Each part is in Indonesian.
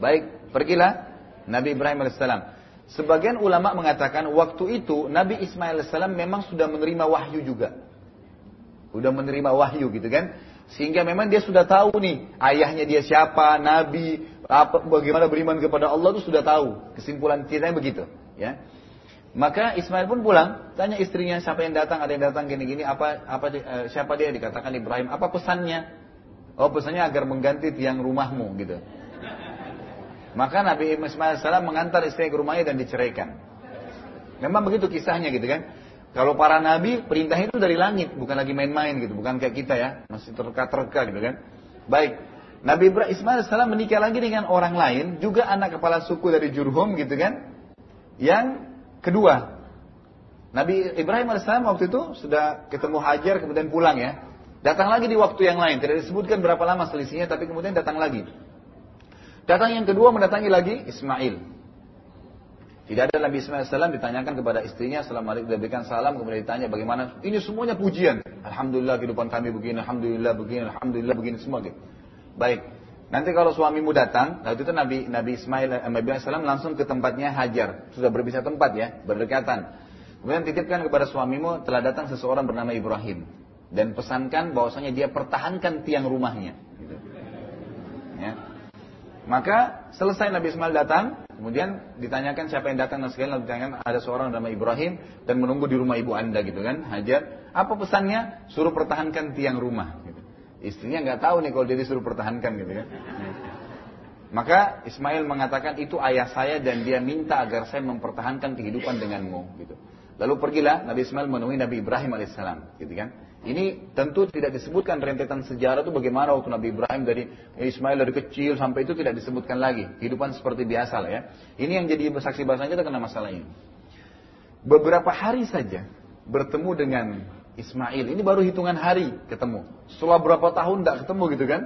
Baik, pergilah Nabi Ibrahim alaihissalam. Sebagian ulama mengatakan waktu itu Nabi Ismail alaihissalam memang sudah menerima wahyu juga. Sudah menerima wahyu gitu kan. Sehingga memang dia sudah tahu nih ayahnya dia siapa, nabi, apa bagaimana beriman kepada Allah itu sudah tahu. Kesimpulan kita begitu, ya. Maka Ismail pun pulang, tanya istrinya siapa yang datang, ada yang datang gini-gini, apa apa eh, siapa dia dikatakan Ibrahim, apa pesannya? Oh pesannya agar mengganti tiang rumahmu gitu. Maka Nabi Ismail salam mengantar istrinya ke rumahnya dan diceraikan. Memang begitu kisahnya gitu kan. Kalau para nabi perintah itu dari langit, bukan lagi main-main gitu, bukan kayak kita ya, masih terka-terka gitu kan. Baik, Nabi Ibrahim Ismail salam menikah lagi dengan orang lain, juga anak kepala suku dari Jurhum gitu kan. Yang kedua, Nabi Ibrahim AS waktu itu sudah ketemu Hajar kemudian pulang ya. Datang lagi di waktu yang lain, tidak disebutkan berapa lama selisihnya, tapi kemudian datang lagi. Datang yang kedua mendatangi lagi Ismail. Tidak ada Nabi Ismail salam ditanyakan kepada istrinya selama dia berikan salam kemudian ditanya bagaimana ini semuanya pujian. Alhamdulillah kehidupan kami begini, alhamdulillah begini, alhamdulillah begini semua gitu. Baik. Nanti kalau suamimu datang, waktu itu Nabi Nabi Ismail eh, Nabi Ismail langsung ke tempatnya Hajar, sudah berpisah tempat ya, berdekatan. Kemudian titipkan kepada suamimu telah datang seseorang bernama Ibrahim dan pesankan bahwasanya dia pertahankan tiang rumahnya. Gitu. Ya. Maka selesai Nabi Ismail datang, kemudian ditanyakan siapa yang datang dan sekalian lalu ditanyakan ada seorang nama Ibrahim dan menunggu di rumah ibu anda gitu kan, Hajar. Apa pesannya? Suruh pertahankan tiang rumah. Gitu. Istrinya nggak tahu nih kalau dia disuruh pertahankan gitu kan. Maka Ismail mengatakan itu ayah saya dan dia minta agar saya mempertahankan kehidupan denganmu gitu. Lalu pergilah Nabi Ismail menemui Nabi Ibrahim alaihissalam gitu kan. Ini tentu tidak disebutkan rentetan sejarah itu bagaimana waktu Nabi Ibrahim dari Ismail dari kecil sampai itu tidak disebutkan lagi. Kehidupan seperti biasa lah ya. Ini yang jadi saksi bahasanya kita kena masalah ini. Beberapa hari saja bertemu dengan Ismail. Ini baru hitungan hari ketemu. Setelah berapa tahun tidak ketemu gitu kan.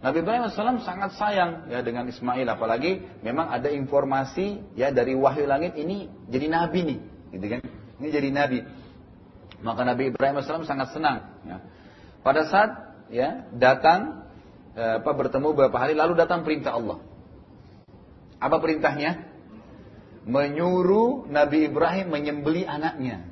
Nabi Ibrahim AS sangat sayang ya dengan Ismail. Apalagi memang ada informasi ya dari wahyu langit ini jadi nabi nih. Gitu kan. Ini jadi nabi. Maka Nabi Ibrahim AS sangat senang. Ya. Pada saat ya datang eh, apa bertemu beberapa hari lalu datang perintah Allah. Apa perintahnya? Menyuruh Nabi Ibrahim menyembeli anaknya.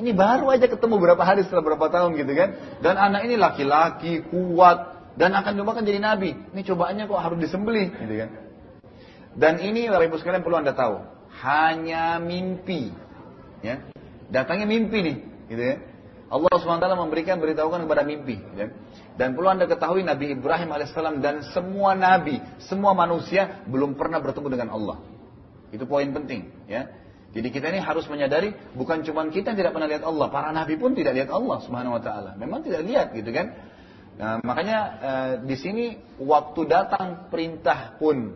Ini baru aja ketemu berapa hari setelah berapa tahun gitu kan. Dan anak ini laki-laki, kuat, dan akan diubahkan jadi nabi. Ini cobaannya kok harus disembeli gitu kan. Dan ini Bapak Ibu sekalian perlu Anda tahu, hanya mimpi. Ya. Datangnya mimpi nih, gitu ya. Allah SWT memberikan beritahukan kepada mimpi. Ya. Dan perlu anda ketahui Nabi Ibrahim alaihissalam dan semua nabi, semua manusia belum pernah bertemu dengan Allah. Itu poin penting. Ya. Jadi kita ini harus menyadari bukan cuma kita yang tidak pernah lihat Allah, para nabi pun tidak lihat Allah Subhanahu Wa Taala. Memang tidak lihat, gitu kan? Nah, makanya eh, di sini waktu datang perintah pun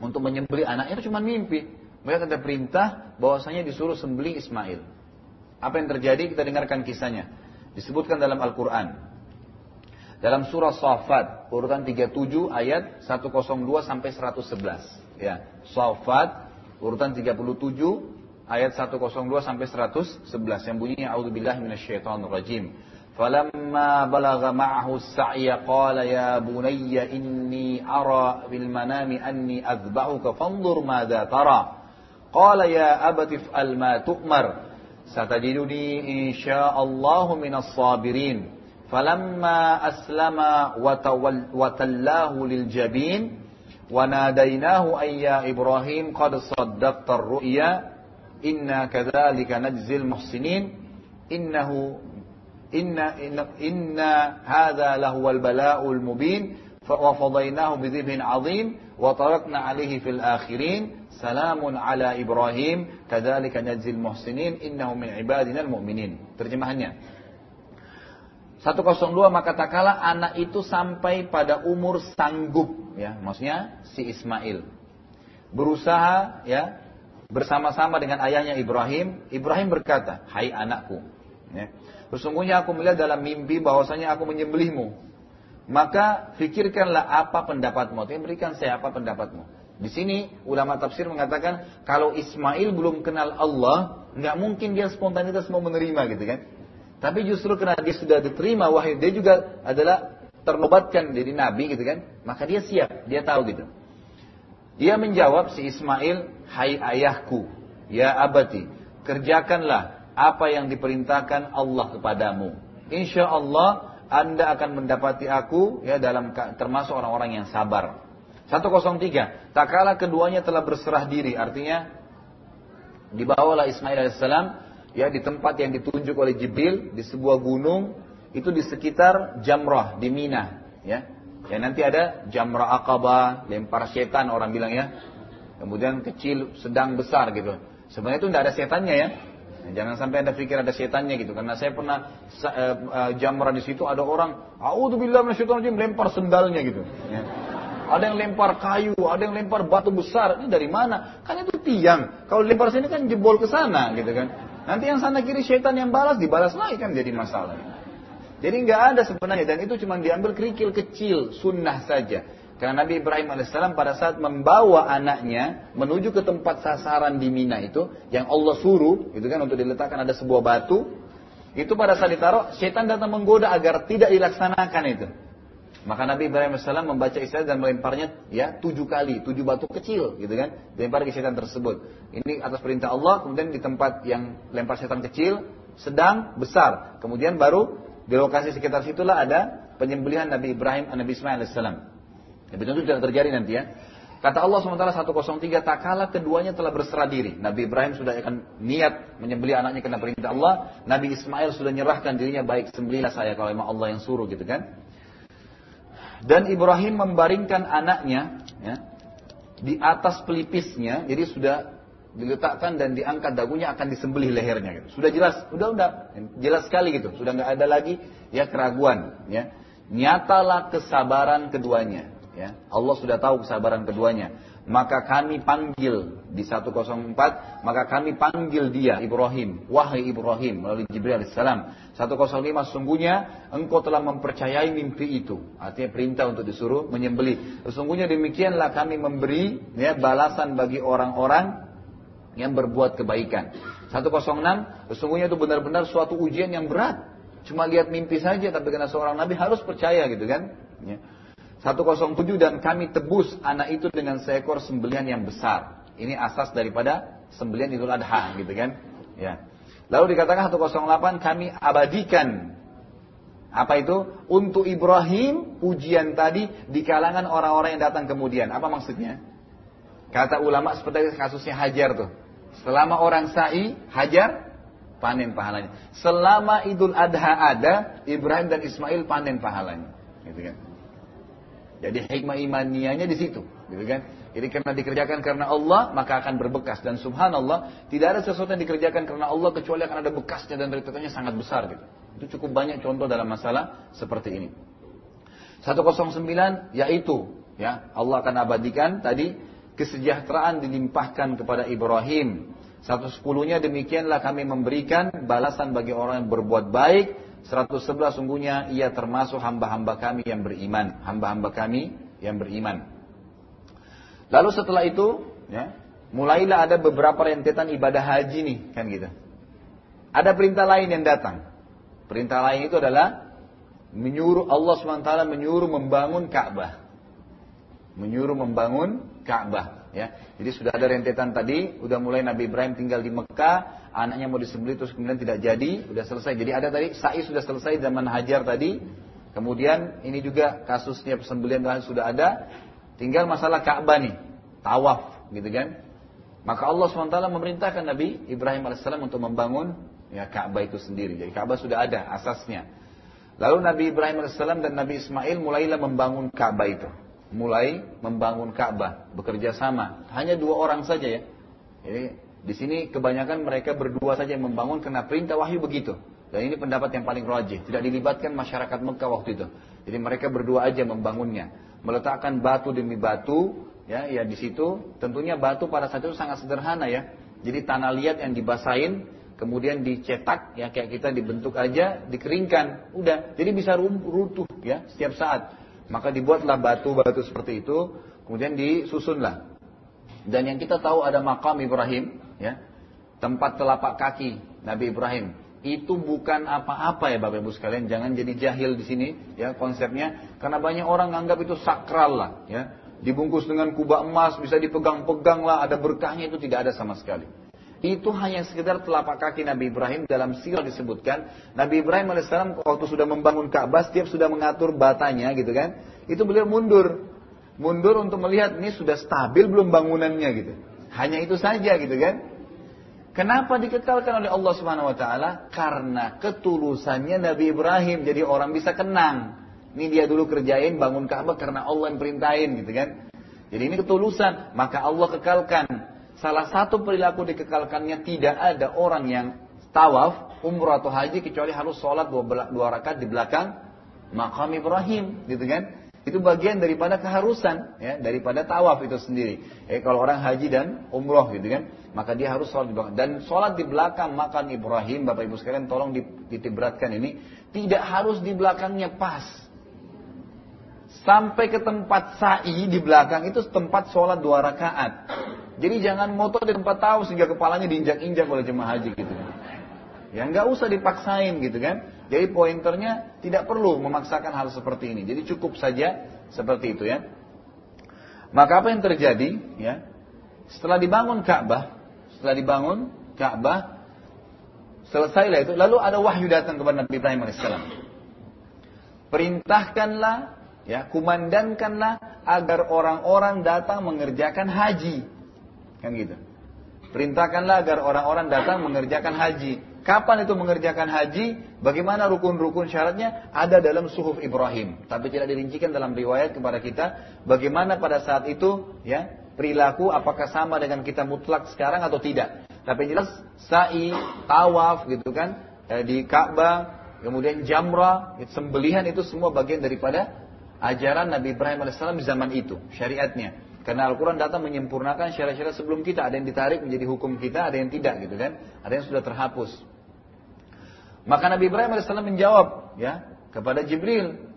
untuk menyembeli anaknya itu cuma mimpi. Mereka ada perintah bahwasanya disuruh sembeli Ismail. Apa yang terjadi? Kita dengarkan kisahnya. Disebutkan dalam Al-Quran. Dalam surah Safat, urutan 37 ayat 102 sampai 111. Ya, Safat, urutan 37 ayat 102 sampai 111 yang bunyinya a'udzubillahi minasyaitonir rajim. فلما بلغ معه السعي قال يا بني إني أرى في المنام أني أذبحك فانظر ماذا ترى قال يا أبت افعل ما تؤمر ستجدني إن شاء الله من الصابرين. فلما أسلم وتلاه للجبين وناديناه أن يا إبراهيم قد صدقت الرؤيا إنا كذلك نجزي المحسنين. إنه إن, إن, إن هذا لهو البلاء المبين. وفضيناه بذبح عظيم وتركنا عليه في الآخرين Salamun ala Ibrahim, kadzalika najzil muhsinin, innahu min ibadina mu'minin. Terjemahannya. 102 maka tak kala anak itu sampai pada umur sanggup ya, maksudnya si Ismail. Berusaha ya bersama-sama dengan ayahnya Ibrahim, Ibrahim berkata, "Hai anakku, ya, sesungguhnya aku melihat dalam mimpi bahwasanya aku menyembelihmu. Maka fikirkanlah apa pendapatmu. Dia berikan saya apa pendapatmu. Di sini ulama tafsir mengatakan kalau Ismail belum kenal Allah, nggak mungkin dia spontanitas mau menerima gitu kan. Tapi justru karena dia sudah diterima wahyu, dia juga adalah ternobatkan jadi nabi gitu kan, maka dia siap, dia tahu gitu. Dia menjawab si Ismail, "Hai ayahku, ya abati, kerjakanlah apa yang diperintahkan Allah kepadamu. Insya Allah Anda akan mendapati aku ya dalam termasuk orang-orang yang sabar." 103. Tak kala keduanya telah berserah diri, artinya dibawalah Ismail alaihissalam ya di tempat yang ditunjuk oleh Jibril di sebuah gunung itu di sekitar Jamrah di Mina ya Ya nanti ada jamrah akabah, lempar setan orang bilang ya. Kemudian kecil, sedang, besar gitu. Sebenarnya itu tidak ada setannya ya. Jangan sampai anda pikir ada setannya gitu. Karena saya pernah uh, uh, jamrah di situ ada orang, Alhamdulillah minasyaitonir lempar sendalnya gitu. Ya. Ada yang lempar kayu, ada yang lempar batu besar. Ini dari mana? Kan itu tiang. Kalau lempar sini kan jebol ke sana gitu kan. Nanti yang sana kiri setan yang balas dibalas lagi kan jadi masalah. Jadi nggak ada sebenarnya dan itu cuma diambil kerikil kecil, sunnah saja. Karena Nabi Ibrahim alaihissalam pada saat membawa anaknya menuju ke tempat sasaran di Mina itu, yang Allah suruh, itu kan untuk diletakkan ada sebuah batu, itu pada saat ditaruh, setan datang menggoda agar tidak dilaksanakan itu. Maka Nabi Ibrahim AS membaca Israel dan melemparnya ya tujuh kali, tujuh batu kecil gitu kan, dilempar ke setan tersebut. Ini atas perintah Allah, kemudian di tempat yang lempar setan kecil, sedang, besar. Kemudian baru di lokasi sekitar situlah ada penyembelihan Nabi Ibrahim Nabi Ismail AS. Ya, itu tidak terjadi nanti ya. Kata Allah SWT 103, tak kala keduanya telah berserah diri. Nabi Ibrahim sudah akan niat menyembelih anaknya karena perintah Allah. Nabi Ismail sudah nyerahkan dirinya, baik sembelihlah saya kalau memang Allah yang suruh gitu kan. Dan Ibrahim membaringkan anaknya ya, di atas pelipisnya, jadi sudah diletakkan dan diangkat dagunya akan disembelih lehernya gitu. Sudah jelas, sudah udah jelas sekali gitu. Sudah nggak ada lagi ya keraguan ya. Nyatalah kesabaran keduanya ya. Allah sudah tahu kesabaran keduanya. Maka kami panggil di 104, maka kami panggil dia Ibrahim, wahai Ibrahim melalui Jibril alaihissalam. 105 sungguhnya engkau telah mempercayai mimpi itu. Artinya perintah untuk disuruh menyembelih. Sesungguhnya demikianlah kami memberi ya balasan bagi orang-orang yang berbuat kebaikan. 106, sesungguhnya itu benar-benar suatu ujian yang berat. Cuma lihat mimpi saja, tapi karena seorang nabi harus percaya gitu kan. Ya. 107 dan kami tebus anak itu dengan seekor sembelian yang besar. Ini asas daripada sembelian Idul Adha gitu kan. Ya. Lalu dikatakan 108 kami abadikan apa itu? Untuk Ibrahim ujian tadi di kalangan orang-orang yang datang kemudian. Apa maksudnya? Kata ulama seperti kasusnya Hajar tuh. Selama orang sa'i, hajar, panen pahalanya. Selama Idul Adha ada, Ibrahim dan Ismail panen pahalanya. Gitu kan. Jadi hikmah imaniannya di situ, gitu kan? Jadi karena dikerjakan karena Allah, maka akan berbekas dan subhanallah, tidak ada sesuatu yang dikerjakan karena Allah kecuali akan ada bekasnya dan rentetannya sangat besar gitu. Itu cukup banyak contoh dalam masalah seperti ini. 109 yaitu ya Allah akan abadikan tadi kesejahteraan dilimpahkan kepada Ibrahim. 110-nya demikianlah kami memberikan balasan bagi orang yang berbuat baik. 111 sungguhnya ia termasuk hamba-hamba kami yang beriman. Hamba-hamba kami yang beriman. Lalu setelah itu, ya, mulailah ada beberapa rentetan ibadah haji nih, kan gitu. Ada perintah lain yang datang. Perintah lain itu adalah menyuruh Allah SWT menyuruh membangun Ka'bah menyuruh membangun Ka'bah ya. Jadi sudah ada rentetan tadi, udah mulai Nabi Ibrahim tinggal di Mekah, anaknya mau disembelih terus kemudian tidak jadi, udah selesai. Jadi ada tadi sa'i sudah selesai zaman Hajar tadi. Kemudian ini juga kasusnya persembelian sudah ada. Tinggal masalah Ka'bah nih, tawaf gitu kan. Maka Allah SWT memerintahkan Nabi Ibrahim AS untuk membangun ya Ka'bah itu sendiri. Jadi Ka'bah sudah ada asasnya. Lalu Nabi Ibrahim AS dan Nabi Ismail mulailah membangun Ka'bah itu mulai membangun Ka'bah, bekerja sama. Hanya dua orang saja ya. Jadi di sini kebanyakan mereka berdua saja yang membangun karena perintah wahyu begitu. Dan ini pendapat yang paling rajih. Tidak dilibatkan masyarakat Mekah waktu itu. Jadi mereka berdua aja membangunnya. Meletakkan batu demi batu, ya, ya di situ. Tentunya batu pada saat itu sangat sederhana ya. Jadi tanah liat yang dibasahin, kemudian dicetak, ya kayak kita dibentuk aja, dikeringkan, udah. Jadi bisa runtuh ya setiap saat. Maka dibuatlah batu-batu seperti itu, kemudian disusunlah. Dan yang kita tahu ada makam Ibrahim, ya, tempat telapak kaki Nabi Ibrahim. Itu bukan apa-apa ya Bapak Ibu sekalian, jangan jadi jahil di sini ya konsepnya, karena banyak orang menganggap itu sakral lah, ya. dibungkus dengan kubah emas, bisa dipegang-pegang lah, ada berkahnya itu tidak ada sama sekali. Itu hanya sekedar telapak kaki Nabi Ibrahim dalam sirah disebutkan. Nabi Ibrahim AS waktu sudah membangun Ka'bah, setiap sudah mengatur batanya gitu kan. Itu beliau mundur. Mundur untuk melihat ini sudah stabil belum bangunannya gitu. Hanya itu saja gitu kan. Kenapa dikekalkan oleh Allah Subhanahu wa taala? Karena ketulusannya Nabi Ibrahim. Jadi orang bisa kenang. Ini dia dulu kerjain bangun Ka'bah karena Allah yang perintahin gitu kan. Jadi ini ketulusan, maka Allah kekalkan Salah satu perilaku dikekalkannya tidak ada orang yang tawaf, umrah atau haji kecuali harus sholat dua, dua rakaat di belakang makam Ibrahim, gitu kan? Itu bagian daripada keharusan, ya, daripada tawaf itu sendiri. Eh, kalau orang haji dan umroh, gitu kan, maka dia harus sholat di belakang. Dan sholat di belakang makam Ibrahim, bapak ibu sekalian, tolong ditibratkan ini, tidak harus di belakangnya pas. Sampai ke tempat sa'i di belakang itu tempat sholat dua rakaat. Jadi jangan motor di tempat tahu sehingga kepalanya diinjak-injak oleh jemaah haji gitu. Ya nggak usah dipaksain gitu kan. Jadi pointernya tidak perlu memaksakan hal seperti ini. Jadi cukup saja seperti itu ya. Maka apa yang terjadi ya? Setelah dibangun Ka'bah, setelah dibangun Ka'bah, selesailah itu. Lalu ada wahyu datang kepada Nabi Ibrahim alaihissalam. Perintahkanlah, ya, kumandankanlah agar orang-orang datang mengerjakan haji. Kan gitu. Perintahkanlah agar orang-orang datang mengerjakan haji. Kapan itu mengerjakan haji? Bagaimana rukun-rukun syaratnya? Ada dalam suhuf Ibrahim. Tapi tidak dirincikan dalam riwayat kepada kita. Bagaimana pada saat itu ya perilaku apakah sama dengan kita mutlak sekarang atau tidak. Tapi jelas sa'i, tawaf gitu kan. Eh, di Ka'bah, kemudian jamrah, sembelihan itu semua bagian daripada ajaran Nabi Ibrahim AS di zaman itu. Syariatnya. Karena Al-Quran datang menyempurnakan syarat-syarat sebelum kita. Ada yang ditarik menjadi hukum kita, ada yang tidak gitu kan. Ada yang sudah terhapus. Maka Nabi Ibrahim AS menjawab ya kepada Jibril.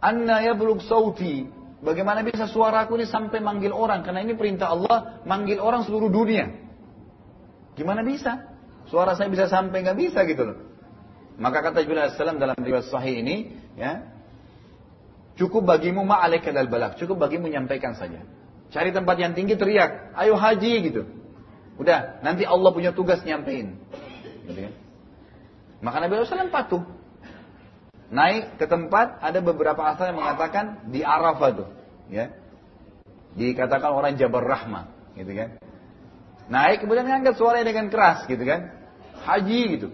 Anna ya beluk sauti. Bagaimana bisa suaraku ini sampai manggil orang? Karena ini perintah Allah manggil orang seluruh dunia. Gimana bisa? Suara saya bisa sampai nggak bisa gitu loh. Maka kata Jibril AS dalam riwayat sahih ini, ya, Cukup bagimu ma'alaika dal balak. Cukup bagimu menyampaikan saja. Cari tempat yang tinggi teriak. Ayo haji gitu. Udah, nanti Allah punya tugas nyampein. Gitu kan? Maka Nabi SAW patuh. Naik ke tempat, ada beberapa asal yang mengatakan di Arafah tuh. Ya. Dikatakan orang Jabar Rahmah. Gitu kan. Naik kemudian ngangkat suaranya dengan keras gitu kan. Haji gitu.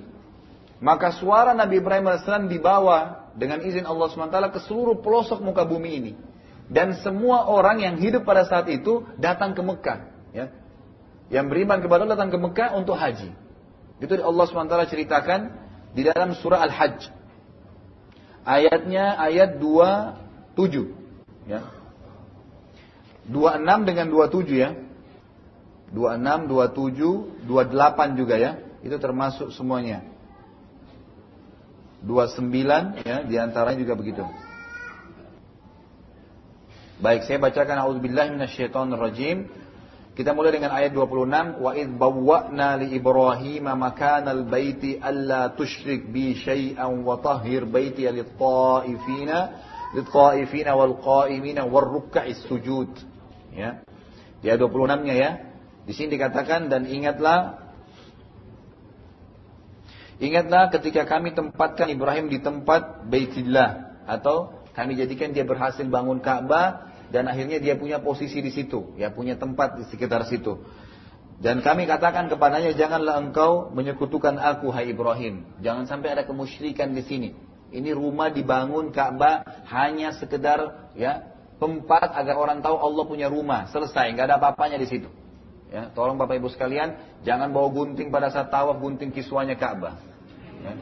Maka suara Nabi Ibrahim AS dibawa dengan izin Allah SWT ke seluruh pelosok muka bumi ini. Dan semua orang yang hidup pada saat itu datang ke Mekah. Ya. Yang beriman kepada Allah datang ke Mekah untuk haji. Itu Allah SWT ceritakan di dalam surah Al-Hajj. Ayatnya ayat 27. Ya. 26 dengan 27 ya. 26, 27, 28 juga ya. Itu termasuk semuanya. 29 ya di antaranya juga begitu. Baik, saya bacakan auzubillahi minasyaitonir rajim. Kita mulai dengan ayat 26, wa id bawwa'na li Ibrahim makanal baiti alla tusyrik bi syai'an wa tahhir baiti lit-ta'ifina lit-ta'ifina wal qa'imina war ruk'is sujud. Ya. Di ayat 26-nya ya. Di sini dikatakan dan ingatlah Ingatlah ketika kami tempatkan Ibrahim di tempat Baitillah atau kami jadikan dia berhasil bangun Ka'bah dan akhirnya dia punya posisi di situ, ya punya tempat di sekitar situ. Dan kami katakan kepadanya janganlah engkau menyekutukan aku hai Ibrahim. Jangan sampai ada kemusyrikan di sini. Ini rumah dibangun Ka'bah hanya sekedar ya tempat agar orang tahu Allah punya rumah. Selesai, nggak ada apa-apanya di situ. Ya, tolong Bapak Ibu sekalian, jangan bawa gunting pada saat tawaf gunting kiswanya Ka'bah. Ya.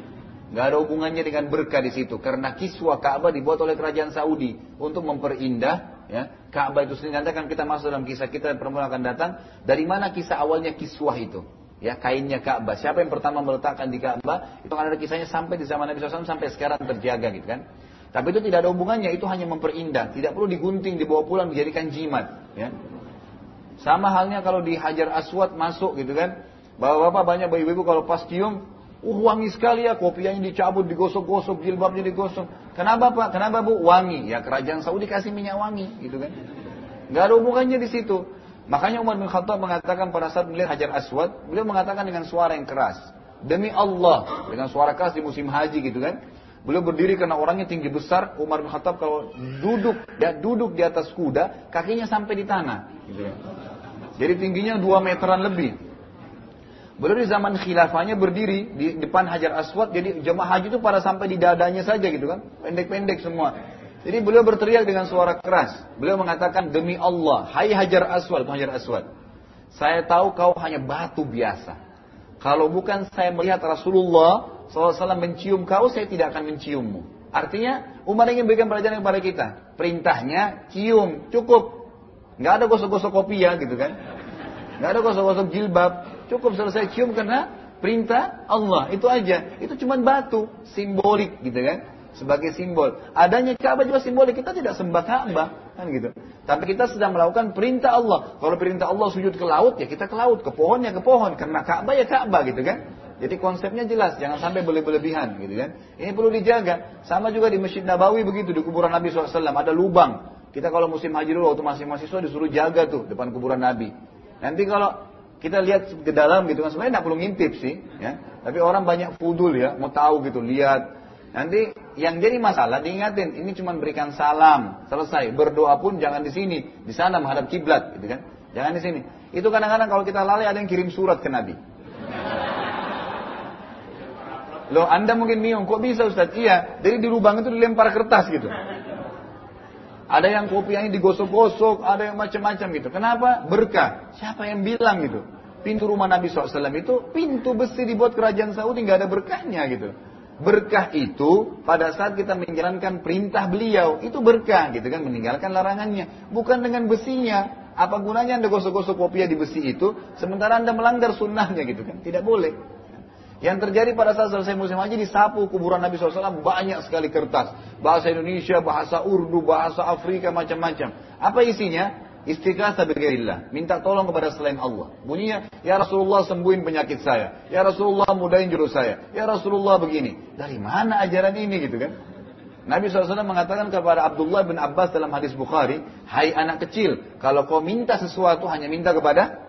Gak ada hubungannya dengan berkah di situ karena kiswa Ka'bah dibuat oleh kerajaan Saudi untuk memperindah ya. Ka'bah itu sendiri nanti akan kita masuk dalam kisah kita perempuan akan datang. Dari mana kisah awalnya kiswah itu? Ya kainnya Ka'bah. Siapa yang pertama meletakkan di Ka'bah? Itu akan ada kisahnya sampai di zaman Nabi SAW sampai sekarang terjaga gitu kan. Tapi itu tidak ada hubungannya itu hanya memperindah. Tidak perlu digunting dibawa pulang dijadikan jimat ya. Sama halnya kalau di Hajar Aswad masuk gitu kan. Bapak-bapak banyak ibu-ibu kalau pas cium Uh wangi sekali ya kopiahnya dicabut, digosok-gosok, jilbabnya digosok. Kenapa Pak? Kenapa Bu? Wangi. Ya kerajaan Saudi kasih minyak wangi gitu kan. Gak ada hubungannya di situ. Makanya Umar bin Khattab mengatakan pada saat melihat Hajar Aswad, beliau mengatakan dengan suara yang keras. Demi Allah, dengan suara keras di musim haji gitu kan. Beliau berdiri karena orangnya tinggi besar. Umar bin Khattab kalau duduk, ya duduk di atas kuda, kakinya sampai di tanah. Gitu ya. Jadi tingginya 2 meteran lebih. Beliau di zaman khilafahnya berdiri di depan Hajar Aswad, jadi jemaah haji itu pada sampai di dadanya saja gitu kan, pendek-pendek semua. Jadi beliau berteriak dengan suara keras. Beliau mengatakan demi Allah, Hai Hajar Aswad, Hajar Aswad. Saya tahu kau hanya batu biasa. Kalau bukan saya melihat Rasulullah SAW mencium kau, saya tidak akan menciummu. Artinya Umar ingin berikan pelajaran kepada kita. Perintahnya cium, cukup. Nggak ada gosok-gosok kopi ya gitu kan. Nggak ada gosok-gosok jilbab. Cukup selesai cium karena perintah Allah. Itu aja. Itu cuma batu. Simbolik gitu kan. Sebagai simbol. Adanya Ka'bah juga simbolik. Kita tidak sembah Ka'bah. Kan gitu. Tapi kita sedang melakukan perintah Allah. Kalau perintah Allah sujud ke laut, ya kita ke laut. Ke pohon ya ke pohon. Karena Ka'bah ya Ka'bah gitu kan. Jadi konsepnya jelas, jangan sampai berlebihan gitu kan. Ini perlu dijaga. Sama juga di Masjid Nabawi begitu, di kuburan Nabi SAW. Ada lubang. Kita kalau musim haji dulu waktu masih mahasiswa disuruh jaga tuh depan kuburan Nabi. Nanti kalau kita lihat ke dalam gitu kan. Sebenarnya tidak perlu ngintip sih ya. Tapi orang banyak fudul ya mau tahu gitu lihat. Nanti yang jadi masalah diingatin ini cuma berikan salam. Selesai. Berdoa pun jangan di sini. Di sana menghadap kiblat gitu kan. Jangan di sini. Itu kadang-kadang kalau kita lalai ada yang kirim surat ke Nabi. Loh, Anda mungkin bingung, kok bisa Ustaz? Iya, jadi di lubang itu dilempar kertas gitu. Ada yang kopiahnya digosok-gosok, ada yang macam-macam gitu. Kenapa? Berkah. Siapa yang bilang gitu? Pintu rumah Nabi SAW itu pintu besi dibuat kerajaan Saudi nggak ada berkahnya gitu. Berkah itu pada saat kita menjalankan perintah beliau itu berkah gitu kan meninggalkan larangannya. Bukan dengan besinya. Apa gunanya anda gosok-gosok kopiah di besi itu sementara anda melanggar sunnahnya gitu kan? Tidak boleh. Yang terjadi pada saat selesai musim haji disapu kuburan Nabi SAW banyak sekali kertas. Bahasa Indonesia, bahasa Urdu, bahasa Afrika, macam-macam. Apa isinya? Istighasa bighairillah. Minta tolong kepada selain Allah. Bunyinya, Ya Rasulullah sembuhin penyakit saya. Ya Rasulullah mudahin jurus saya. Ya Rasulullah begini. Dari mana ajaran ini gitu kan? Nabi SAW mengatakan kepada Abdullah bin Abbas dalam hadis Bukhari, Hai anak kecil, kalau kau minta sesuatu hanya minta kepada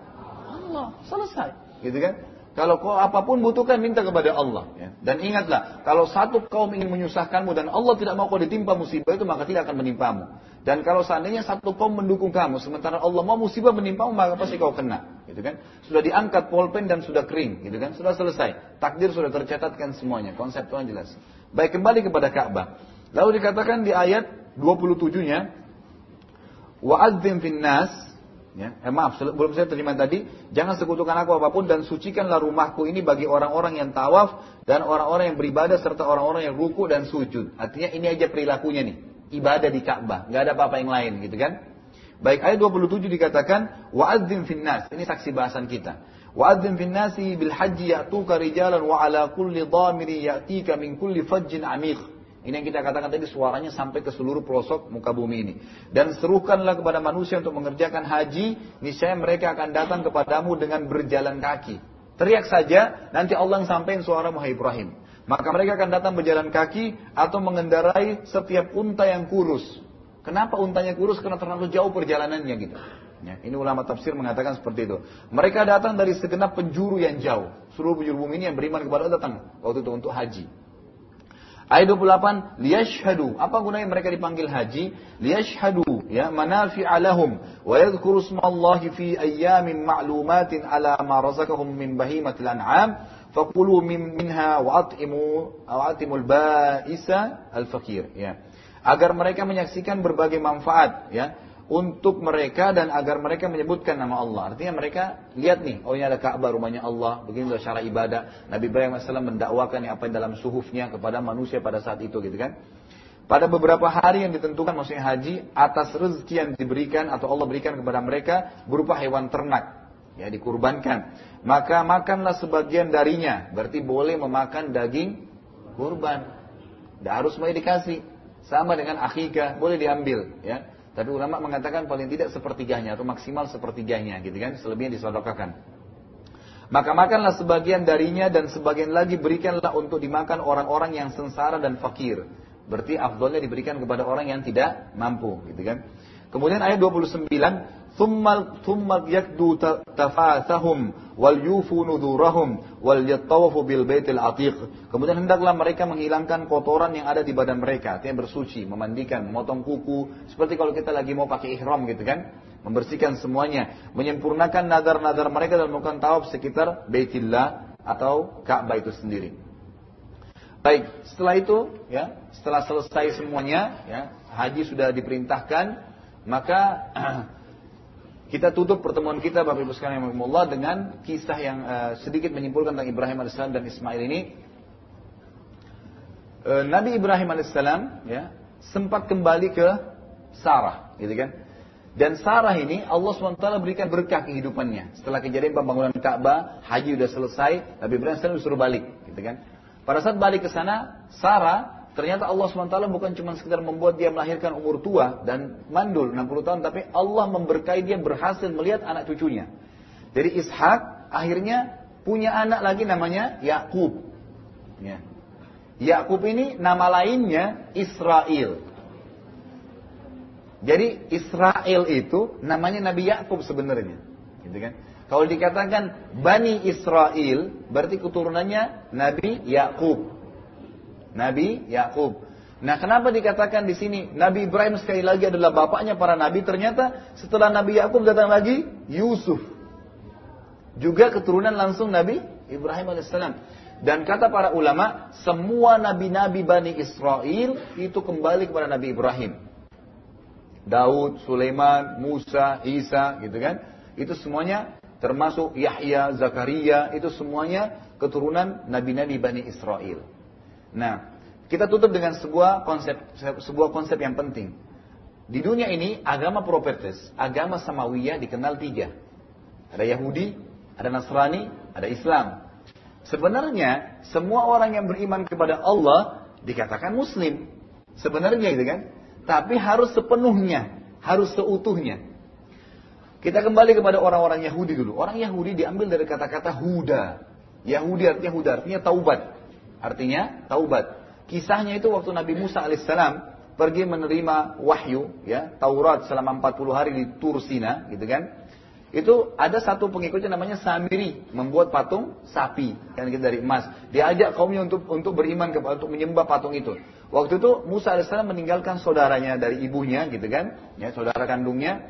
Allah. Selesai. Gitu kan? Kalau kau apa pun butuhkan minta kepada Allah. Ya. Dan ingatlah, kalau satu kaum ingin menyusahkanmu dan Allah tidak mau kau ditimpa musibah itu maka tidak akan menimpamu. Dan kalau seandainya satu kaum mendukung kamu, sementara Allah mau musibah menimpamu maka pasti kau kena. Gitu kan? Sudah diangkat polpen dan sudah kering, gitu kan? Sudah selesai. Takdir sudah tercatatkan semuanya. Konsep Tuhan jelas. Baik kembali kepada Ka'bah. Lalu dikatakan di ayat 27-nya, wa'adzim finnas Ya, eh, maaf, belum saya terima tadi. Jangan sekutukan aku apa pun dan sucikanlah rumahku ini bagi orang-orang yang tawaf dan orang-orang yang beribadah serta orang-orang yang ruku dan sujud. Artinya ini aja perilakunya nih. Ibadah di Ka'bah, nggak ada apa-apa yang lain gitu kan. Baik ayat 27 dikatakan wa'adzim finnas. Ini saksi bahasan kita. Wa'adzim finnasi bil haji ya'tuka rijalan wa ala kulli dhamiri ya'tika min kulli fajjin amiq. Ini yang kita katakan tadi suaranya sampai ke seluruh pelosok muka bumi ini. Dan serukanlah kepada manusia untuk mengerjakan haji, niscaya mereka akan datang kepadamu dengan berjalan kaki. Teriak saja, nanti Allah yang sampaikan suara Muhammad Ibrahim. Maka mereka akan datang berjalan kaki atau mengendarai setiap unta yang kurus. Kenapa untanya kurus? Karena terlalu jauh perjalanannya gitu. Ya, ini ulama tafsir mengatakan seperti itu. Mereka datang dari segenap penjuru yang jauh. Seluruh penjuru bumi ini yang beriman kepada Allah datang waktu itu untuk haji. Ayat 28, liyashhadu. Apa gunanya mereka dipanggil haji? Liyashhadu ya manafi'a lahum wa yadhkuru smallahi fi ayyamin ma'lumatin ala ma razaqahum min bahimatil an'am faqulu min minha wa at'imu wa atimul ba'isa al-fakir ya. Agar mereka menyaksikan berbagai manfaat ya untuk mereka dan agar mereka menyebutkan nama Allah. Artinya mereka lihat nih, oh ini ada Ka'bah rumahnya Allah, begini cara ibadah. Nabi Ibrahim AS mendakwakan apa yang dalam suhufnya kepada manusia pada saat itu gitu kan. Pada beberapa hari yang ditentukan maksudnya haji atas rezeki yang diberikan atau Allah berikan kepada mereka berupa hewan ternak ya dikurbankan. Maka makanlah sebagian darinya, berarti boleh memakan daging kurban. Tidak harus mau dikasih. Sama dengan akikah, boleh diambil ya. Tapi ulama mengatakan paling tidak sepertiganya atau maksimal sepertiganya gitu kan, selebihnya disodokakan. Maka makanlah sebagian darinya dan sebagian lagi berikanlah untuk dimakan orang-orang yang sengsara dan fakir. Berarti afdolnya diberikan kepada orang yang tidak mampu, gitu kan? Kemudian ayat 29, "Tsummal tsummal yakdu tafathahum wal yufu nudurahum wal yattawafu bil baitil atiq." Kemudian hendaklah mereka menghilangkan kotoran yang ada di badan mereka, artinya bersuci, memandikan, memotong kuku, seperti kalau kita lagi mau pakai ihram gitu kan, membersihkan semuanya, menyempurnakan nadar-nadar mereka dan melakukan tawaf sekitar Baitillah atau Ka'bah itu sendiri. Baik, setelah itu ya, setelah selesai semuanya ya, haji sudah diperintahkan, maka kita tutup pertemuan kita Bapak Ibu sekalian Allah dengan kisah yang uh, sedikit menyimpulkan tentang Ibrahim alaihissalam dan Ismail ini. Uh, Nabi Ibrahim alaihissalam ya sempat kembali ke Sarah, gitu kan? Dan Sarah ini Allah SWT berikan berkah kehidupannya. Setelah kejadian pembangunan Ka'bah, haji sudah selesai, Nabi Ibrahim alaihissalam disuruh balik, gitu kan? Pada saat balik ke sana, Sarah Ternyata Allah SWT bukan cuma sekedar membuat dia melahirkan umur tua dan mandul 60 tahun, tapi Allah memberkahi dia berhasil melihat anak cucunya. Dari Ishak akhirnya punya anak lagi namanya Yakub. Ya. Yakub ini nama lainnya Israel. Jadi Israel itu namanya Nabi Yakub sebenarnya. Gitu kan? Kalau dikatakan Bani Israel, berarti keturunannya Nabi Yakub. Nabi Yakub. Nah, kenapa dikatakan di sini Nabi Ibrahim sekali lagi adalah bapaknya para nabi? Ternyata setelah Nabi Yakub datang lagi Yusuf. Juga keturunan langsung Nabi Ibrahim alaihissalam. Dan kata para ulama, semua nabi-nabi Bani Israel itu kembali kepada Nabi Ibrahim. Daud, Sulaiman, Musa, Isa, gitu kan? Itu semuanya termasuk Yahya, Zakaria, itu semuanya keturunan nabi-nabi Bani Israel. Nah, kita tutup dengan sebuah konsep sebuah konsep yang penting. Di dunia ini agama propetes, agama Samawiyah dikenal tiga. Ada Yahudi, ada Nasrani, ada Islam. Sebenarnya semua orang yang beriman kepada Allah dikatakan Muslim. Sebenarnya gitu kan. Tapi harus sepenuhnya, harus seutuhnya. Kita kembali kepada orang-orang Yahudi dulu. Orang Yahudi diambil dari kata-kata Huda. Yahudi artinya Huda, artinya taubat. Artinya taubat. Kisahnya itu waktu Nabi Musa alaihissalam pergi menerima wahyu, ya Taurat selama 40 hari di Tur Sina, gitu kan? Itu ada satu pengikutnya namanya Samiri membuat patung sapi kan gitu dari emas. Diajak kaumnya untuk untuk beriman kepada untuk menyembah patung itu. Waktu itu Musa alaihissalam meninggalkan saudaranya dari ibunya gitu kan, ya saudara kandungnya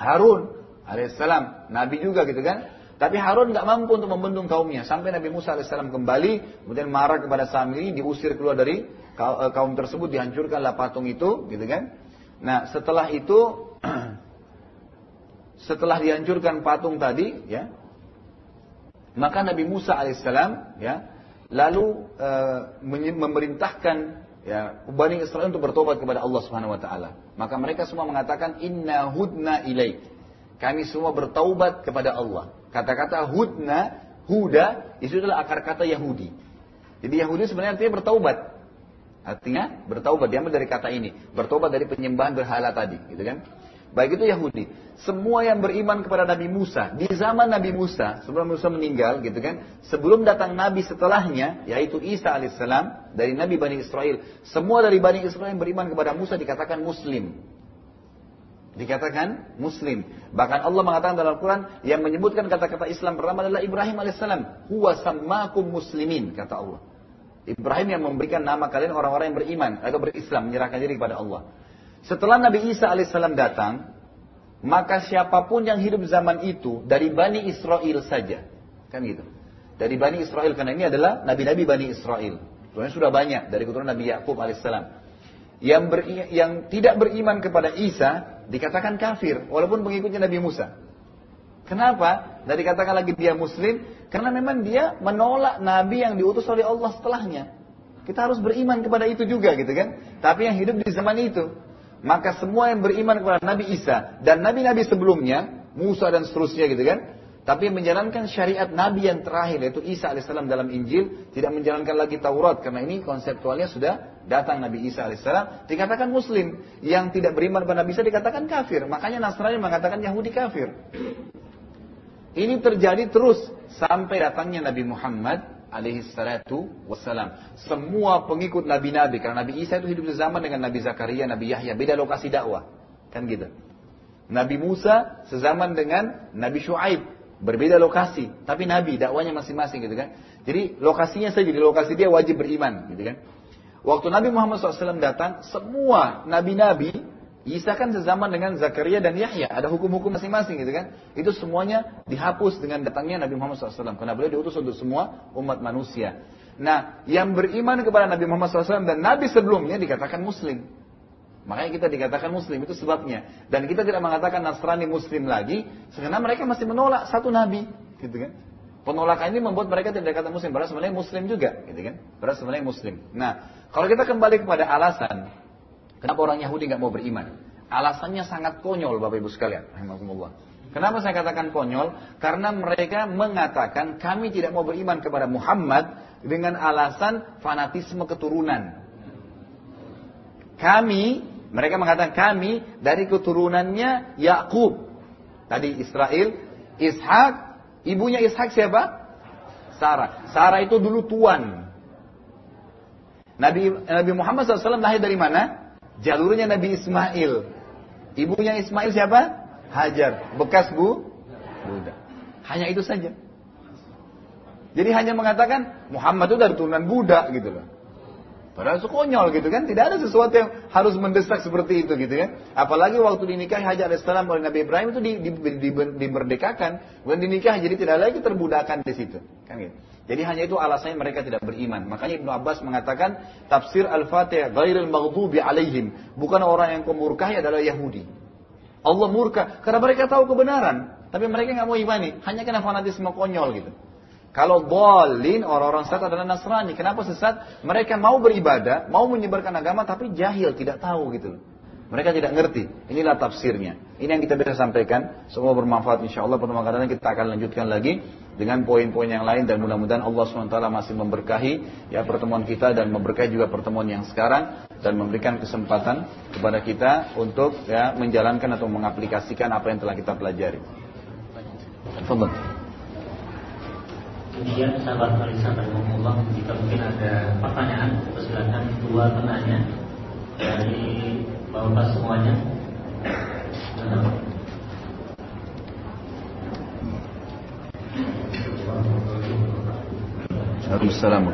Harun alaihissalam, nabi juga gitu kan. Tapi Harun nggak mampu untuk membendung kaumnya. Sampai Nabi Musa AS kembali, kemudian marah kepada Samiri, diusir keluar dari eh, kaum tersebut, dihancurkanlah patung itu, gitu kan? Nah, setelah itu, setelah dihancurkan patung tadi, ya, maka Nabi Musa alaihissalam, ya, lalu e, memerintahkan ya Bani Israel untuk bertobat kepada Allah Subhanahu Wa Taala. Maka mereka semua mengatakan Inna hudna ilaik. Kami semua bertaubat kepada Allah. Kata-kata hudna, huda, itu adalah akar kata Yahudi. Jadi Yahudi sebenarnya artinya bertaubat. Artinya bertaubat, diambil dari kata ini. Bertobat dari penyembahan berhala tadi, gitu kan. Baik itu Yahudi. Semua yang beriman kepada Nabi Musa, di zaman Nabi Musa, sebelum Musa meninggal, gitu kan. Sebelum datang Nabi setelahnya, yaitu Isa alaihissalam, dari Nabi Bani Israel. Semua dari Bani Israel yang beriman kepada Musa dikatakan Muslim. Dikatakan Muslim. Bahkan Allah mengatakan dalam Al-Quran yang menyebutkan kata-kata Islam pertama adalah Ibrahim alaihissalam. Huwa sammakum muslimin, kata Allah. Ibrahim yang memberikan nama kalian orang-orang yang beriman atau berislam, menyerahkan diri kepada Allah. Setelah Nabi Isa alaihissalam datang, maka siapa pun yang hidup zaman itu dari Bani Israel saja. Kan gitu. Dari Bani Israel, karena ini adalah Nabi-Nabi Bani Israel. Sebenarnya sudah banyak dari keturunan Nabi Yakub alaihissalam. Yang, ber, yang tidak beriman kepada Isa dikatakan kafir walaupun pengikutnya Nabi Musa. Kenapa? Dari katakan lagi dia muslim karena memang dia menolak nabi yang diutus oleh Allah setelahnya. Kita harus beriman kepada itu juga gitu kan. Tapi yang hidup di zaman itu. Maka semua yang beriman kepada Nabi Isa dan nabi-nabi sebelumnya, Musa dan seterusnya gitu kan, tapi menjalankan syariat Nabi yang terakhir yaitu Isa alaihissalam dalam Injil tidak menjalankan lagi Taurat. Karena ini konseptualnya sudah datang Nabi Isa alaihissalam. Dikatakan Muslim. Yang tidak beriman kepada Nabi Isa dikatakan kafir. Makanya Nasrani mengatakan Yahudi kafir. Ini terjadi terus sampai datangnya Nabi Muhammad alaihi salatu wassalam. Semua pengikut nabi-nabi karena Nabi Isa itu hidup di zaman dengan Nabi Zakaria, Nabi Yahya, beda lokasi dakwah. Kan gitu. Nabi Musa sezaman dengan Nabi Shu'aib, berbeda lokasi, tapi nabi dakwanya masing-masing gitu kan. Jadi lokasinya saja di lokasi dia wajib beriman gitu kan. Waktu Nabi Muhammad SAW datang, semua nabi-nabi Isa kan sezaman dengan Zakaria dan Yahya, ada hukum-hukum masing-masing gitu kan. Itu semuanya dihapus dengan datangnya Nabi Muhammad SAW. Karena beliau diutus untuk semua umat manusia. Nah, yang beriman kepada Nabi Muhammad SAW dan Nabi sebelumnya dikatakan Muslim. Makanya kita dikatakan Muslim itu sebabnya. Dan kita tidak mengatakan Nasrani Muslim lagi, karena mereka masih menolak satu Nabi, gitu kan. Penolakan ini membuat mereka tidak dikatakan Muslim, padahal sebenarnya Muslim juga, gitu kan. Padahal sebenarnya Muslim. Nah, kalau kita kembali kepada alasan Kenapa orang Yahudi nggak mau beriman? Alasannya sangat konyol Bapak Ibu sekalian. Kenapa saya katakan konyol? Karena mereka mengatakan kami tidak mau beriman kepada Muhammad dengan alasan fanatisme keturunan. Kami, mereka mengatakan kami dari keturunannya Yakub. Tadi Israel, Ishak, ibunya Ishak siapa? Sarah. Sarah itu dulu tuan. Nabi Nabi Muhammad SAW lahir dari mana? Jalurnya Nabi Ismail. Ibunya Ismail siapa? Hajar. Bekas bu? Buddha. Hanya itu saja. Jadi hanya mengatakan Muhammad itu dari turunan Buddha gitu loh. Padahal itu gitu kan. Tidak ada sesuatu yang harus mendesak seperti itu gitu kan. Apalagi waktu dinikahi Hajar alaihissalam oleh Nabi Ibrahim itu di, di, di, di. Bukan dinikahi jadi tidak lagi terbudakan di situ. Kan gitu. Jadi hanya itu alasannya mereka tidak beriman. Makanya Ibnu Abbas mengatakan tafsir Al-Fatihah ghairil maghdubi alaihim. Bukan orang yang kemurkahi adalah Yahudi. Allah murka karena mereka tahu kebenaran, tapi mereka nggak mau imani, hanya karena fanatisme konyol gitu. Kalau bolin orang-orang sesat adalah Nasrani. Kenapa sesat? Mereka mau beribadah, mau menyebarkan agama, tapi jahil, tidak tahu gitu Mereka tidak ngerti. Inilah tafsirnya. Ini yang kita bisa sampaikan. Semua bermanfaat insya Allah. Pertemuan kadang kita akan lanjutkan lagi dengan poin-poin yang lain dan mudah-mudahan Allah SWT masih memberkahi ya pertemuan kita dan memberkahi juga pertemuan yang sekarang dan memberikan kesempatan kepada kita untuk ya menjalankan atau mengaplikasikan apa yang telah kita pelajari. Tafadhol. Kemudian sahabat Marisa Allah jika mungkin ada pertanyaan silakan dua penanya dari bapak semuanya. Waalaikumsalam.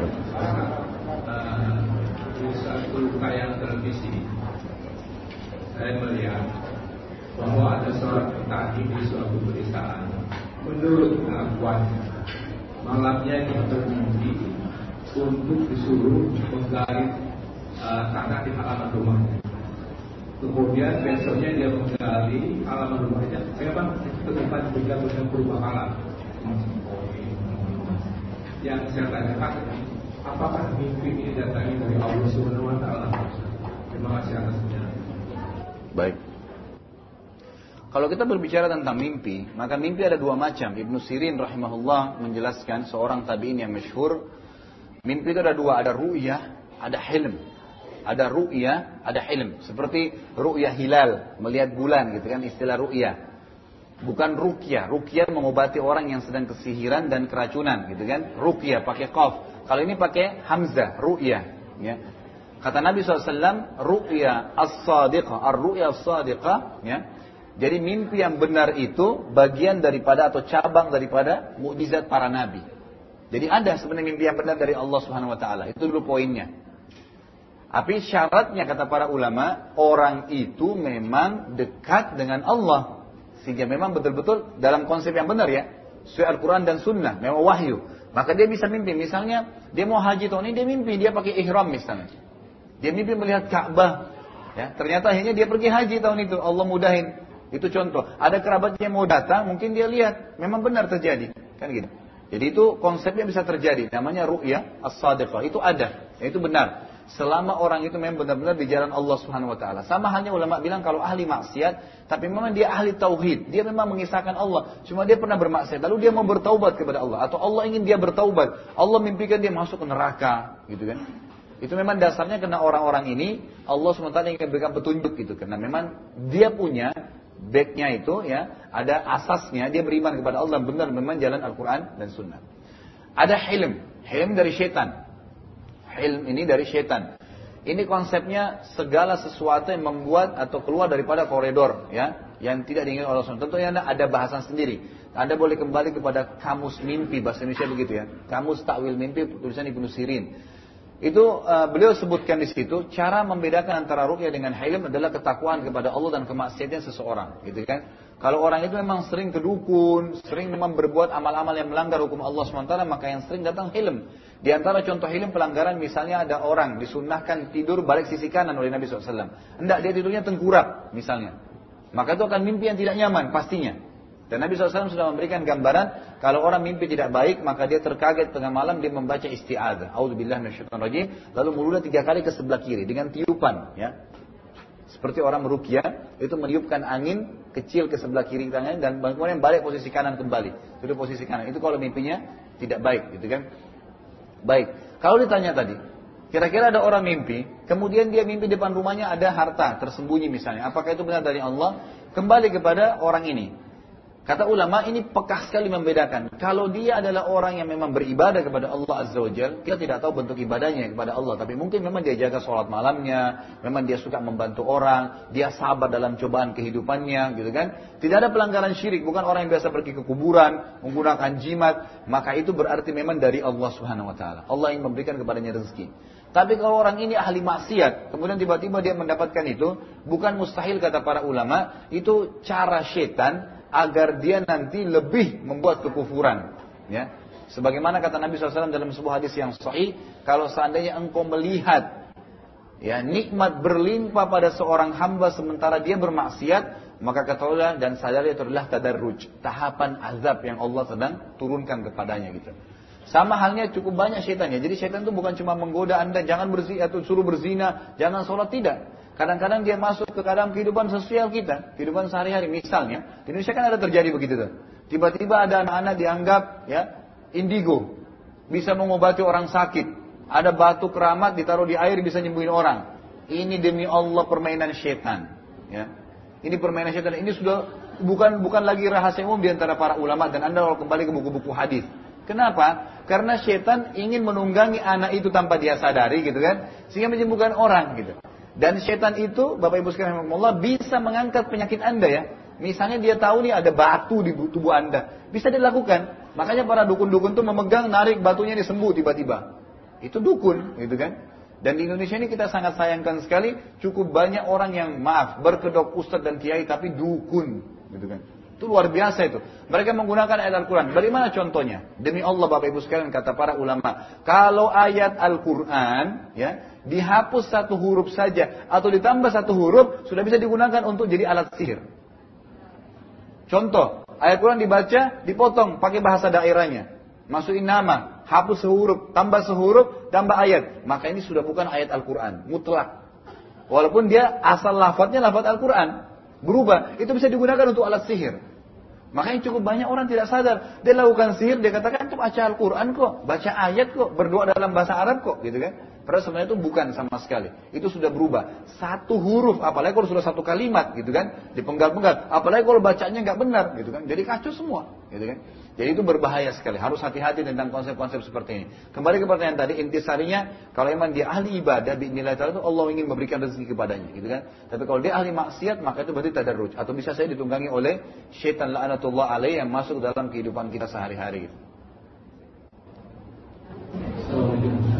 Tayangan televisi, saya melihat bahwa ada seorang petani di suatu pedesaan. Menurut pengakuannya, malamnya dia bermimpi untuk disuruh menggali uh, tanah di halaman rumahnya. Kemudian besoknya dia menggali halaman rumahnya, memang tempat dengan berubah alam. Yang saya tanyakan, apakah mimpi ini datangnya dari Allah Subhanahu Wa Taala? Terima kasih atas Baik. Kalau kita berbicara tentang mimpi, maka mimpi ada dua macam. Ibnu Sirin rahimahullah menjelaskan seorang tabi'in yang masyhur, mimpi itu ada dua, ada ru'yah, ada hilm. Ada ru'yah, ada hilm. Seperti ru'yah hilal, melihat bulan gitu kan istilah ru'yah. Bukan rukyah. Rukyah mengobati orang yang sedang kesihiran dan keracunan gitu kan. Rukyah pakai qaf. Kalau ini pakai hamzah, ru'yah. Ya. Kata Nabi SAW, ru'ya as-sadiqah, ar-ru'ya as-sadiqah, ya, jadi mimpi yang benar itu bagian daripada atau cabang daripada mukjizat para nabi. Jadi ada sebenarnya mimpi yang benar dari Allah Subhanahu wa taala. Itu dulu poinnya. Tapi syaratnya kata para ulama, orang itu memang dekat dengan Allah. Sehingga memang betul-betul dalam konsep yang benar ya. Sesuai Al-Quran dan Sunnah, memang wahyu. Maka dia bisa mimpi. Misalnya, dia mau haji tahun ini, dia mimpi. Dia pakai ihram misalnya. Dia mimpi melihat Ka'bah. Ya, ternyata akhirnya dia pergi haji tahun itu. Allah mudahin. Itu contoh. Ada kerabatnya mau datang, mungkin dia lihat, memang benar terjadi, kan gitu. Jadi itu konsepnya bisa terjadi, namanya ru'ya as-sadiqah. Itu ada, itu benar. Selama orang itu memang benar-benar di jalan Allah Subhanahu wa taala. Sama hanya ulama bilang kalau ahli maksiat, tapi memang dia ahli tauhid, dia memang mengisahkan Allah, cuma dia pernah bermaksiat, lalu dia mau bertaubat kepada Allah atau Allah ingin dia bertaubat. Allah mimpikan dia masuk ke neraka, gitu kan. Itu memang dasarnya karena orang-orang ini Allah SWT ingin berikan petunjuk gitu karena memang dia punya backnya itu ya, ada asasnya dia beriman kepada Allah benar memang jalan Al-Quran dan Sunnah. Ada hilm, hilm dari setan. Hilm ini dari setan. Ini konsepnya segala sesuatu yang membuat atau keluar daripada koridor ya, yang tidak diinginkan oleh Allah. Tentunya ada bahasan sendiri. Anda boleh kembali kepada kamus mimpi bahasa Indonesia begitu ya. Kamus takwil mimpi tulisan Ibnu Sirin. Itu uh, beliau sebutkan di situ cara membedakan antara rukyah dengan hilm adalah ketakwaan kepada Allah dan kemaksiatan seseorang, gitu kan? Kalau orang itu memang sering kedukun, sering memang berbuat amal-amal yang melanggar hukum Allah SWT, maka yang sering datang hilm. Di antara contoh hilm pelanggaran misalnya ada orang disunnahkan tidur balik sisi kanan oleh Nabi SAW. Hendak dia tidurnya tengkurap misalnya. Maka itu akan mimpi yang tidak nyaman pastinya. Dan Nabi SAW sudah memberikan gambaran kalau orang mimpi tidak baik maka dia terkaget tengah malam dia membaca isti'adzah. Auzubillah minasyaitonir lalu meludah tiga kali ke sebelah kiri dengan tiupan ya. Seperti orang merukyah itu meniupkan angin kecil ke sebelah kiri tangannya dan kemudian balik posisi kanan kembali. Itu posisi kanan. Itu kalau mimpinya tidak baik gitu kan. Baik. Kalau ditanya tadi, Kira-kira ada orang mimpi, kemudian dia mimpi depan rumahnya ada harta tersembunyi misalnya. Apakah itu benar dari Allah? Kembali kepada orang ini. Kata ulama ini pekah sekali membedakan. Kalau dia adalah orang yang memang beribadah kepada Allah Azza wa kita tidak tahu bentuk ibadahnya kepada Allah. Tapi mungkin memang dia jaga sholat malamnya, memang dia suka membantu orang, dia sabar dalam cobaan kehidupannya, gitu kan. Tidak ada pelanggaran syirik, bukan orang yang biasa pergi ke kuburan, menggunakan jimat. Maka itu berarti memang dari Allah Subhanahu Wa Taala. Allah yang memberikan kepadanya rezeki. Tapi kalau orang ini ahli maksiat, kemudian tiba-tiba dia mendapatkan itu, bukan mustahil kata para ulama, itu cara setan agar dia nanti lebih membuat kekufuran. Ya. Sebagaimana kata Nabi SAW dalam sebuah hadis yang sahih, kalau seandainya engkau melihat ya nikmat berlimpah pada seorang hamba sementara dia bermaksiat, maka ketahuilah dan sadari itu adalah tadarruj, tahapan azab yang Allah sedang turunkan kepadanya gitu. Sama halnya cukup banyak syaitan ya. Jadi syaitan itu bukan cuma menggoda anda jangan berzina suruh berzina, jangan sholat tidak. Kadang-kadang dia masuk ke dalam kehidupan sosial kita, kehidupan sehari-hari. Misalnya, di Indonesia kan ada terjadi begitu tuh. Tiba-tiba ada anak-anak dianggap ya indigo, bisa mengobati orang sakit. Ada batu keramat ditaruh di air bisa nyembuhin orang. Ini demi Allah permainan setan. Ya. Ini permainan setan. Ini sudah bukan bukan lagi rahasia umum di antara para ulama dan anda kalau kembali ke buku-buku hadis. Kenapa? Karena setan ingin menunggangi anak itu tanpa dia sadari gitu kan, sehingga menyembuhkan orang gitu. Dan setan itu, Bapak Ibu sekalian Allah bisa mengangkat penyakit Anda ya. Misalnya dia tahu nih ada batu di tubuh Anda. Bisa dilakukan. Makanya para dukun-dukun tuh memegang, narik batunya disembuh tiba-tiba. Itu dukun, gitu kan. Dan di Indonesia ini kita sangat sayangkan sekali, cukup banyak orang yang maaf, berkedok ustadz dan kiai tapi dukun, gitu kan. Itu luar biasa itu. Mereka menggunakan ayat Al-Quran. Bagaimana contohnya? Demi Allah Bapak Ibu sekalian kata para ulama. Kalau ayat Al-Quran ya dihapus satu huruf saja atau ditambah satu huruf sudah bisa digunakan untuk jadi alat sihir. Contoh, ayat Quran dibaca, dipotong pakai bahasa daerahnya. Masukin nama, hapus sehuruf, tambah sehuruf, tambah ayat. Maka ini sudah bukan ayat Al-Quran, mutlak. Walaupun dia asal lafadznya lafadz Al-Quran berubah, itu bisa digunakan untuk alat sihir. Makanya cukup banyak orang tidak sadar. Dia lakukan sihir, dia katakan itu baca Al-Quran kok, baca ayat kok, berdoa dalam bahasa Arab kok, gitu kan. Padahal sebenarnya itu bukan sama sekali. Itu sudah berubah. Satu huruf, apalagi kalau sudah satu kalimat, gitu kan, dipenggal-penggal. Apalagi kalau bacanya nggak benar, gitu kan. Jadi kacau semua, gitu kan. Jadi itu berbahaya sekali. Harus hati-hati tentang konsep-konsep seperti ini. Kembali ke pertanyaan tadi, intisarinya kalau memang dia ahli ibadah, nilai taala itu Allah ingin memberikan rezeki kepadanya, gitu kan. Tapi kalau dia ahli maksiat, maka itu berarti tadarruj atau bisa saya ditunggangi oleh syaitan la'anatullah alaih yang masuk dalam kehidupan kita sehari-hari. Gitu. Waalaikumsalam kata. Terlihat dari dari pelajaran tadi bisa bagaimana misalnya kalau Ismail dan Ibrahim seperti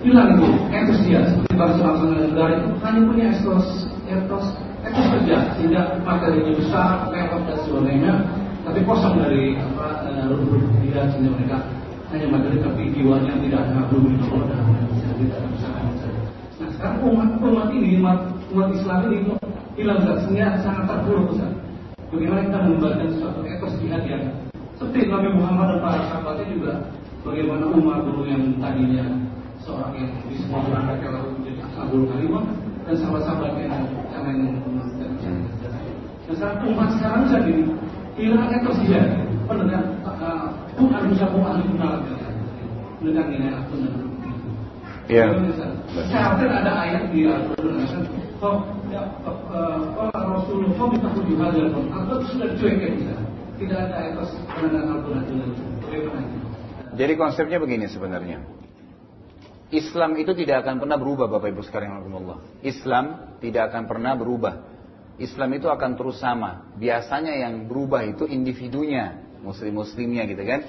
hilang itu etos dia seperti bangsa bangsa negara itu hanya punya etos etos etos kerja sehingga materinya besar mewah dan sebagainya tapi kosong dari apa rumput eh, tidak sehingga mereka hanya materi tapi jiwanya tidak ada belum Allah dan tidak bisa Nah sekarang umat umat ini umat umat Islam ini hilang sehingga sangat terpuruk Ustaz. Bagaimana kita membuatkan suatu etos jihad yang seperti Nabi Muhammad dan para sahabatnya juga bagaimana Umar dulu yang tadinya seorang yang bisa mengangkat kalau menjadi Abdul Kalimah dan sahabat-sahabat yang yang lain dan dan sekarang umat sekarang jadi hilang etos jihad pendengar pun harus bisa ahli benar mendengar ini aku Iya. Saya ada ayat di Al-Quran. Ya, Rasulullah kok minta hadal Apa sudah cuek ya. Tidak ada etos pendengar Al-Quran. Jadi konsepnya begini sebenarnya. Islam itu tidak akan pernah berubah Bapak Ibu sekalian. Islam tidak akan pernah berubah. Islam itu akan terus sama. Biasanya yang berubah itu individunya, muslim-muslimnya gitu kan.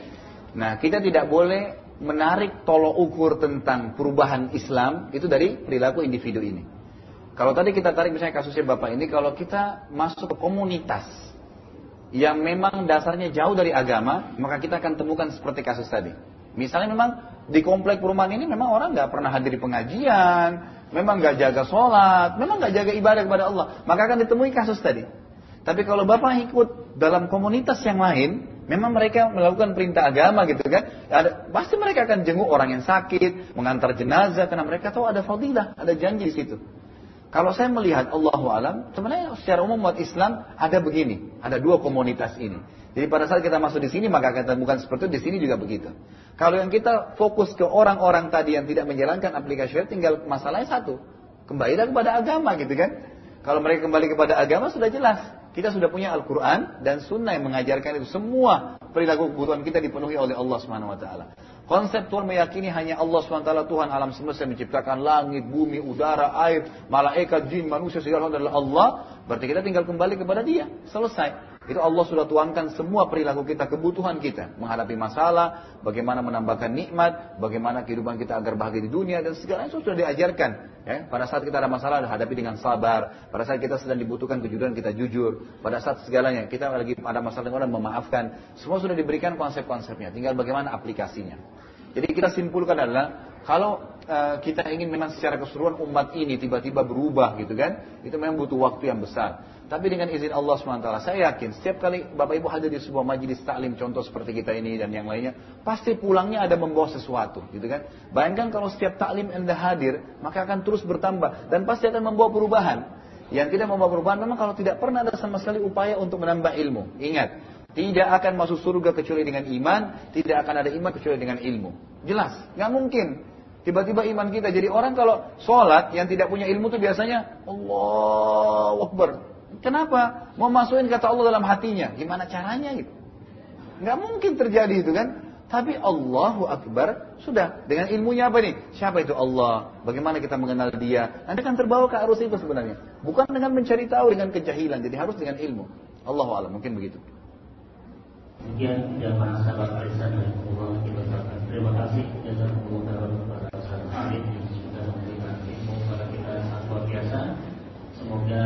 Nah, kita tidak boleh menarik tolok ukur tentang perubahan Islam itu dari perilaku individu ini. Kalau tadi kita tarik misalnya kasusnya Bapak ini, kalau kita masuk ke komunitas yang memang dasarnya jauh dari agama, maka kita akan temukan seperti kasus tadi. Misalnya memang di komplek perumahan ini memang orang nggak pernah hadir pengajian, memang nggak jaga sholat, memang nggak jaga ibadah kepada Allah, maka akan ditemui kasus tadi. Tapi kalau Bapak ikut dalam komunitas yang lain, Memang mereka melakukan perintah agama gitu kan. Ada, pasti mereka akan jenguk orang yang sakit, mengantar jenazah karena mereka tahu ada fadilah, ada janji di situ. Kalau saya melihat Allah alam, sebenarnya secara umum umat Islam ada begini, ada dua komunitas ini. Jadi pada saat kita masuk di sini maka kita bukan seperti itu, di sini juga begitu. Kalau yang kita fokus ke orang-orang tadi yang tidak menjalankan aplikasi tinggal masalahnya satu, kembali kepada agama gitu kan. Kalau mereka kembali kepada agama sudah jelas. Kita sudah punya Al-Quran dan Sunnah yang mengajarkan itu. Semua perilaku kebutuhan kita dipenuhi oleh Allah Subhanahu Wa Taala. Konseptual meyakini hanya Allah SWT Tuhan alam semesta menciptakan langit, bumi, udara, air, malaikat, jin, manusia, segala adalah Allah. Berarti kita tinggal kembali kepada dia. Selesai. Itu Allah sudah tuangkan semua perilaku kita, kebutuhan kita. Menghadapi masalah, bagaimana menambahkan nikmat, bagaimana kehidupan kita agar bahagia di dunia, dan segala itu sudah diajarkan. Ya, pada saat kita ada masalah, hadapi dengan sabar. Pada saat kita sedang dibutuhkan kejujuran, kita jujur. Pada saat segalanya, kita lagi ada masalah dengan orang, memaafkan. Semua sudah diberikan konsep-konsepnya. Tinggal bagaimana aplikasinya. Jadi kita simpulkan adalah kalau uh, kita ingin memang secara keseluruhan umat ini tiba-tiba berubah gitu kan, itu memang butuh waktu yang besar. Tapi dengan izin Allah SWT, saya yakin setiap kali Bapak Ibu hadir di sebuah majelis taklim contoh seperti kita ini dan yang lainnya, pasti pulangnya ada membawa sesuatu, gitu kan? Bayangkan kalau setiap taklim Anda hadir, maka akan terus bertambah dan pasti akan membawa perubahan. Yang tidak membawa perubahan memang kalau tidak pernah ada sama sekali upaya untuk menambah ilmu. Ingat, tidak akan masuk surga kecuali dengan iman, tidak akan ada iman kecuali dengan ilmu. Jelas, nggak mungkin. Tiba-tiba iman kita jadi orang kalau sholat yang tidak punya ilmu itu biasanya Allah Akbar Kenapa? Mau masukin kata Allah dalam hatinya. Gimana caranya gitu? Nggak mungkin terjadi itu kan? Tapi Allahu Akbar sudah dengan ilmunya apa nih? Siapa itu Allah? Bagaimana kita mengenal dia? Nanti akan terbawa ke arus itu sebenarnya. Bukan dengan mencari tahu dengan kejahilan. Jadi harus dengan ilmu. Allahu alam mungkin begitu. Demikian yang para sahabat Arisan dan Allah kita dibacakan. Terima kasih jazakumullah khairan kepada Ustaz Amin yang sudah memberikan ilmu kepada kita yang sangat luar biasa. Semoga